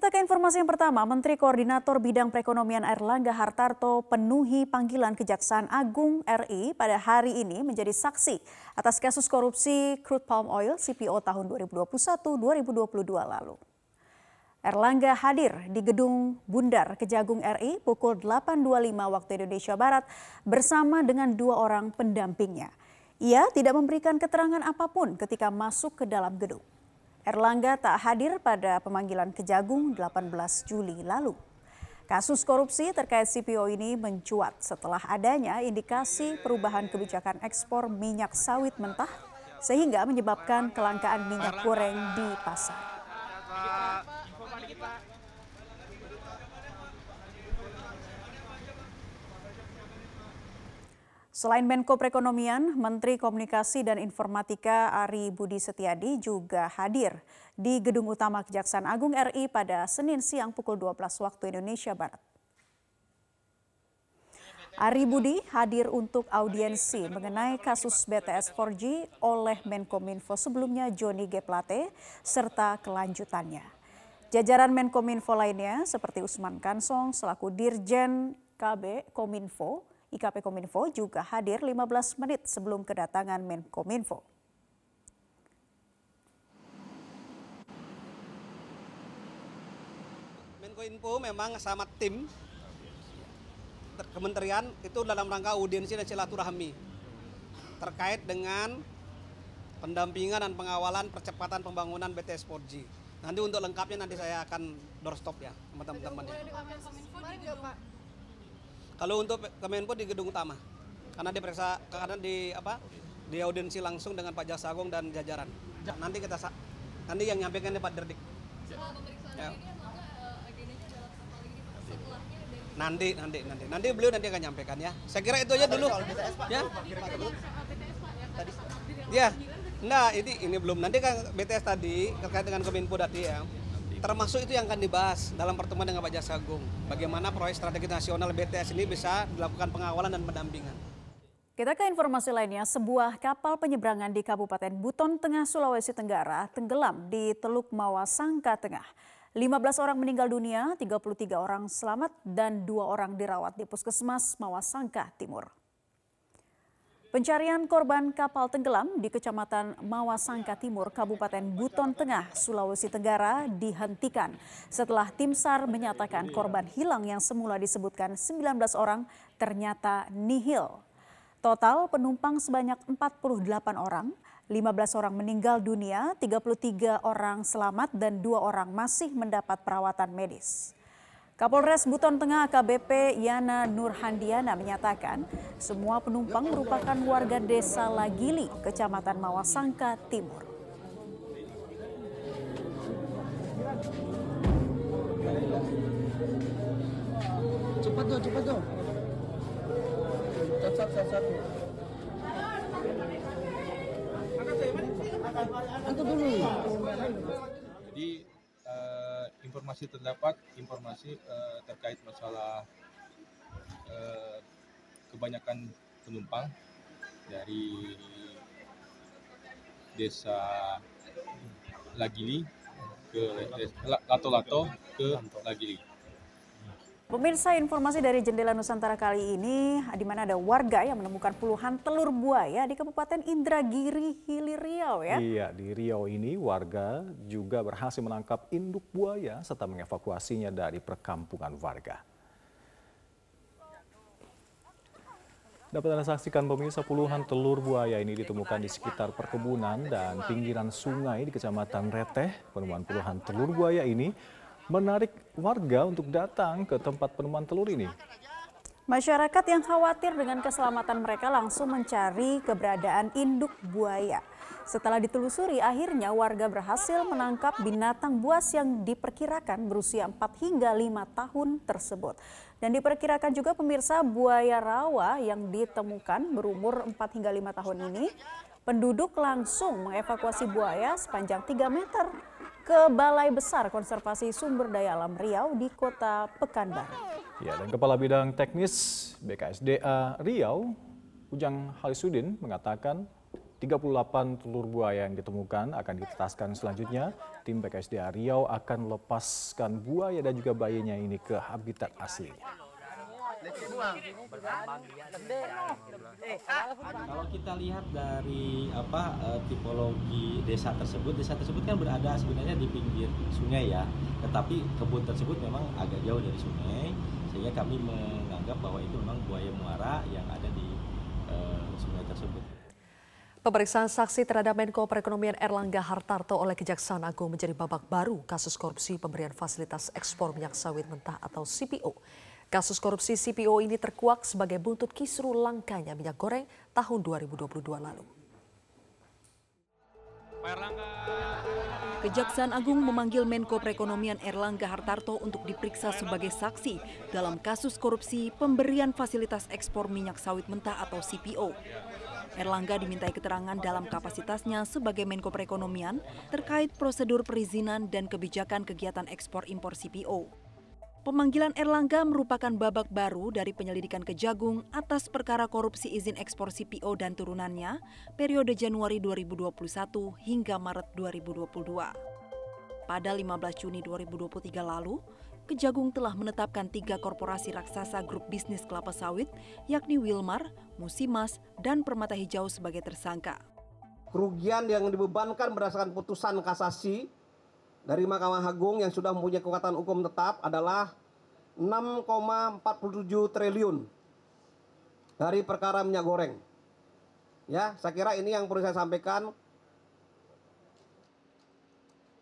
Kita ke informasi yang pertama, Menteri Koordinator Bidang Perekonomian Erlangga Hartarto penuhi panggilan Kejaksaan Agung RI pada hari ini menjadi saksi atas kasus korupsi crude palm oil CPO tahun 2021-2022 lalu. Erlangga hadir di Gedung Bundar Kejagung RI pukul 8.25 waktu Indonesia Barat bersama dengan dua orang pendampingnya. Ia tidak memberikan keterangan apa pun ketika masuk ke dalam gedung. Erlangga tak hadir pada pemanggilan Kejagung 18 Juli lalu. Kasus korupsi terkait CPO ini mencuat setelah adanya indikasi perubahan kebijakan ekspor minyak sawit mentah sehingga menyebabkan kelangkaan minyak goreng di pasar. Selain Menko Perekonomian, Menteri Komunikasi dan Informatika Ari Budi Setiadi juga hadir di Gedung Utama Kejaksaan Agung RI pada Senin siang pukul 12 waktu Indonesia Barat. Ari Budi hadir untuk audiensi mengenai kasus BTS 4G oleh Menkominfo sebelumnya Joni G. Plate serta kelanjutannya. Jajaran Menkominfo lainnya seperti Usman Kansong selaku Dirjen KB Kominfo IKP Kominfo juga hadir 15 menit sebelum kedatangan Menkominfo. Menkominfo memang sama tim kementerian itu dalam rangka audiensi dan silaturahmi terkait dengan pendampingan dan pengawalan percepatan pembangunan BTS 4G. Nanti untuk lengkapnya nanti saya akan doorstop ya teman-teman. Kalau untuk Kemenpo di gedung utama, karena diperiksa karena di apa di audiensi langsung dengan Pak Jaksa Agung dan jajaran. Nanti kita nanti yang nyampaikan Pak Derdik. Ya. Nanti, nanti, nanti, nanti beliau nanti akan nyampaikan ya. Saya kira itu aja dulu. Ya. Ya, nah ini ini belum. Nanti kan BTS tadi terkait dengan Kemenpo tadi ya termasuk itu yang akan dibahas dalam pertemuan dengan Pak Jaksa Agung. Bagaimana proyek strategi nasional BTS ini bisa dilakukan pengawalan dan pendampingan. Kita ke informasi lainnya, sebuah kapal penyeberangan di Kabupaten Buton Tengah Sulawesi Tenggara tenggelam di Teluk Mawasangka Tengah. 15 orang meninggal dunia, 33 orang selamat dan dua orang dirawat di Puskesmas Mawasangka Timur. Pencarian korban kapal tenggelam di Kecamatan Mawasangka Timur, Kabupaten Buton Tengah, Sulawesi Tenggara dihentikan setelah tim SAR menyatakan korban hilang yang semula disebutkan 19 orang ternyata nihil. Total penumpang sebanyak 48 orang, 15 orang meninggal dunia, 33 orang selamat dan dua orang masih mendapat perawatan medis. Kapolres Buton Tengah AKBP Yana Nurhandiana menyatakan semua penumpang merupakan warga desa Lagili, Kecamatan Mawasangka Timur. Cepat dong, cepat dong. Satu, satu. Angkat dulu. Jadi informasi terdapat informasi uh, terkait masalah uh, kebanyakan penumpang dari desa Lagili ke Lato-Lato ke Lagili. Pemirsa informasi dari Jendela Nusantara kali ini di mana ada warga yang menemukan puluhan telur buaya di Kabupaten Indragiri Hilir Riau ya. Iya, di Riau ini warga juga berhasil menangkap induk buaya serta mengevakuasinya dari perkampungan warga. Dapat Anda saksikan pemirsa puluhan telur buaya ini ditemukan di sekitar perkebunan dan pinggiran sungai di Kecamatan Reteh. Penemuan puluhan telur buaya ini menarik warga untuk datang ke tempat penemuan telur ini. Masyarakat yang khawatir dengan keselamatan mereka langsung mencari keberadaan induk buaya. Setelah ditelusuri, akhirnya warga berhasil menangkap binatang buas yang diperkirakan berusia 4 hingga 5 tahun tersebut. Dan diperkirakan juga pemirsa buaya rawa yang ditemukan berumur 4 hingga 5 tahun ini, penduduk langsung mengevakuasi buaya sepanjang 3 meter ke Balai Besar Konservasi Sumber Daya Alam Riau di Kota Pekanbaru. Ya, dan Kepala Bidang Teknis BKSDA Riau, Ujang Halisudin mengatakan 38 telur buaya yang ditemukan akan ditetaskan selanjutnya tim BKSDA Riau akan melepaskan buaya dan juga bayinya ini ke habitat aslinya. Kalau kita lihat dari apa eh, tipologi desa tersebut, desa tersebut kan berada sebenarnya di pinggir sungai ya, tetapi kebun tersebut memang agak jauh dari sungai, sehingga kami menganggap bahwa itu memang buaya muara yang ada di eh, sungai tersebut. Pemeriksaan saksi terhadap Menko Perekonomian Erlangga Hartarto oleh Kejaksaan Agung menjadi babak baru kasus korupsi pemberian fasilitas ekspor minyak sawit mentah atau CPO. Kasus korupsi CPO ini terkuak sebagai buntut kisru langkanya minyak goreng tahun 2022 lalu. Kejaksaan Agung memanggil Menko Perekonomian Erlangga Hartarto untuk diperiksa sebagai saksi dalam kasus korupsi pemberian fasilitas ekspor minyak sawit mentah atau CPO. Erlangga dimintai keterangan dalam kapasitasnya sebagai Menko Perekonomian terkait prosedur perizinan dan kebijakan kegiatan ekspor impor CPO. Pemanggilan Erlangga merupakan babak baru dari penyelidikan Kejagung atas perkara korupsi izin ekspor CPO dan turunannya periode Januari 2021 hingga Maret 2022. Pada 15 Juni 2023 lalu, Kejagung telah menetapkan tiga korporasi raksasa grup bisnis kelapa sawit, yakni Wilmar, Musimas, dan Permata Hijau sebagai tersangka. Kerugian yang dibebankan berdasarkan putusan kasasi dari Mahkamah Agung yang sudah mempunyai kekuatan hukum tetap adalah 6,47 triliun dari perkara minyak goreng. Ya, saya kira ini yang perlu saya sampaikan.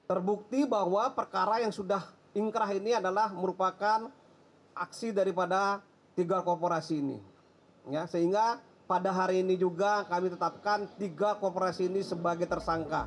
Terbukti bahwa perkara yang sudah ingkrah ini adalah merupakan aksi daripada tiga korporasi ini. Ya, sehingga pada hari ini juga kami tetapkan tiga korporasi ini sebagai tersangka.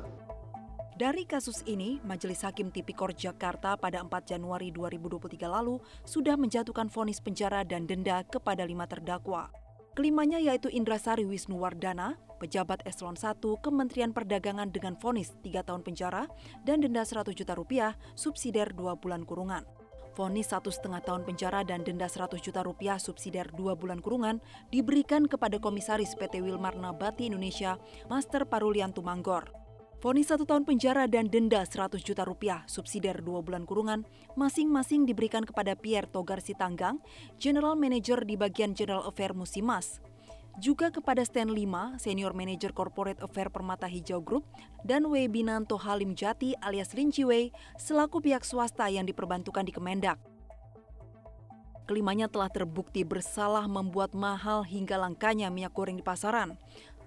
Dari kasus ini, Majelis Hakim Tipikor Jakarta pada 4 Januari 2023 lalu sudah menjatuhkan vonis penjara dan denda kepada lima terdakwa. Kelimanya yaitu Indrasari Wisnuwardana, pejabat eselon 1 Kementerian Perdagangan dengan vonis 3 tahun penjara dan denda 100 juta rupiah, subsidiar 2 bulan kurungan. Vonis satu setengah tahun penjara dan denda 100 juta rupiah subsidiar 2 bulan kurungan diberikan kepada Komisaris PT Wilmar Nabati Indonesia, Master Parulian Tumanggor. Vonis satu tahun penjara dan denda 100 juta rupiah subsidiar 2 bulan kurungan masing-masing diberikan kepada Pierre Togar Sitanggang, General Manager di bagian General Affair Musimas. Juga kepada Stan Lima, Senior Manager Corporate Affair Permata Hijau Group, dan Webinanto Halim Jati alias Rinciwe selaku pihak swasta yang diperbantukan di Kemendak. Kelimanya telah terbukti bersalah membuat mahal hingga langkanya minyak goreng di pasaran,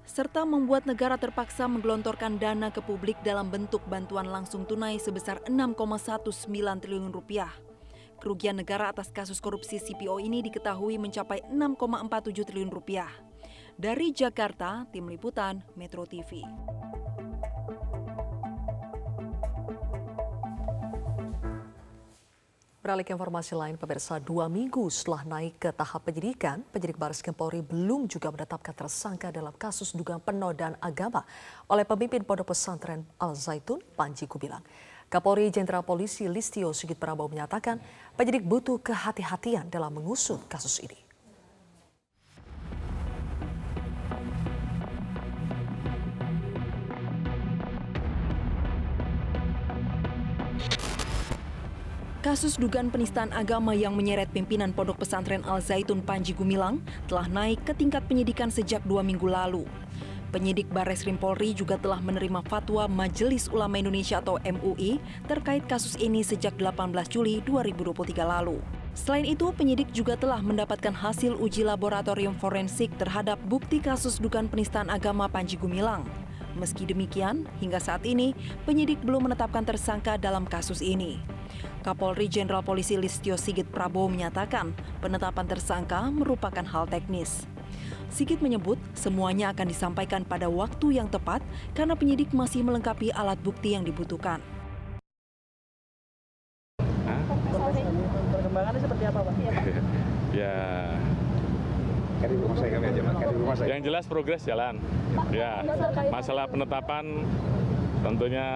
serta membuat negara terpaksa menggelontorkan dana ke publik dalam bentuk bantuan langsung tunai sebesar 6,19 triliun rupiah. Kerugian negara atas kasus korupsi CPO ini diketahui mencapai 6,47 triliun rupiah. Dari Jakarta, Tim Liputan, Metro TV. Beralih ke informasi lain, pemirsa dua minggu setelah naik ke tahap penyidikan, penyidik Baris Krim Polri belum juga menetapkan tersangka dalam kasus dugaan penodaan agama oleh pemimpin Pondok Pesantren Al Zaitun, Panji Gumilang. Kapolri Jenderal Polisi Listio Sigit Prabowo menyatakan penyidik butuh kehati-hatian dalam mengusut kasus ini. Kasus dugaan penistaan agama yang menyeret pimpinan Pondok Pesantren Al Zaitun Panji Gumilang telah naik ke tingkat penyidikan sejak dua minggu lalu. Penyidik Barreskrim Polri juga telah menerima fatwa Majelis Ulama Indonesia atau MUI terkait kasus ini sejak 18 Juli 2023 lalu. Selain itu, penyidik juga telah mendapatkan hasil uji laboratorium forensik terhadap bukti kasus dugaan penistaan agama Panji Gumilang. Meski demikian, hingga saat ini penyidik belum menetapkan tersangka dalam kasus ini. Kapolri Jenderal Polisi Listio Sigit Prabowo menyatakan penetapan tersangka merupakan hal teknis. Sigit menyebut semuanya akan disampaikan pada waktu yang tepat karena penyidik masih melengkapi alat bukti yang dibutuhkan. Perkembangannya seperti apa, Pak? Ya. Yang jelas progres jalan. Ya, masalah penetapan tentunya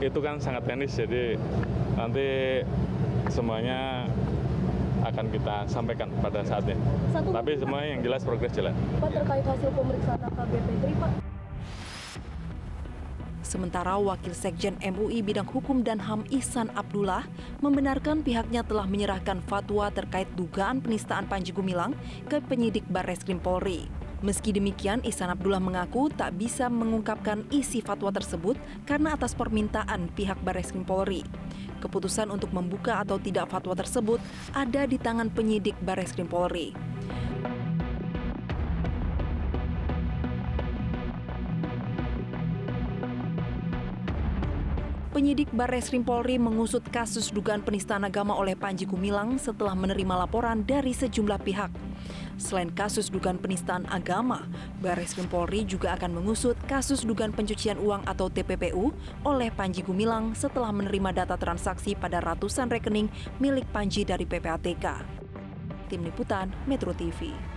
itu kan sangat teknis jadi nanti semuanya akan kita sampaikan pada saatnya. Tapi semuanya yang jelas progres jalan. Pak terkait hasil pemeriksaan AKBP Tri, Pak. Sementara Wakil Sekjen MUI bidang hukum dan HAM Ihsan Abdullah membenarkan pihaknya telah menyerahkan fatwa terkait dugaan penistaan Panji Gumilang ke penyidik Barreskrim Polri. Meski demikian, Ihsan Abdullah mengaku tak bisa mengungkapkan isi fatwa tersebut karena atas permintaan pihak Barreskrim Polri. Keputusan untuk membuka atau tidak fatwa tersebut ada di tangan penyidik Barreskrim Polri. Penyidik Barreskrim Polri mengusut kasus dugaan penistaan agama oleh Panji Gumilang setelah menerima laporan dari sejumlah pihak. Selain kasus dugaan penistaan agama, Barreskrim Polri juga akan mengusut kasus dugaan pencucian uang atau TPPU oleh Panji Gumilang setelah menerima data transaksi pada ratusan rekening milik Panji dari PPATK. Tim Liputan Metro TV.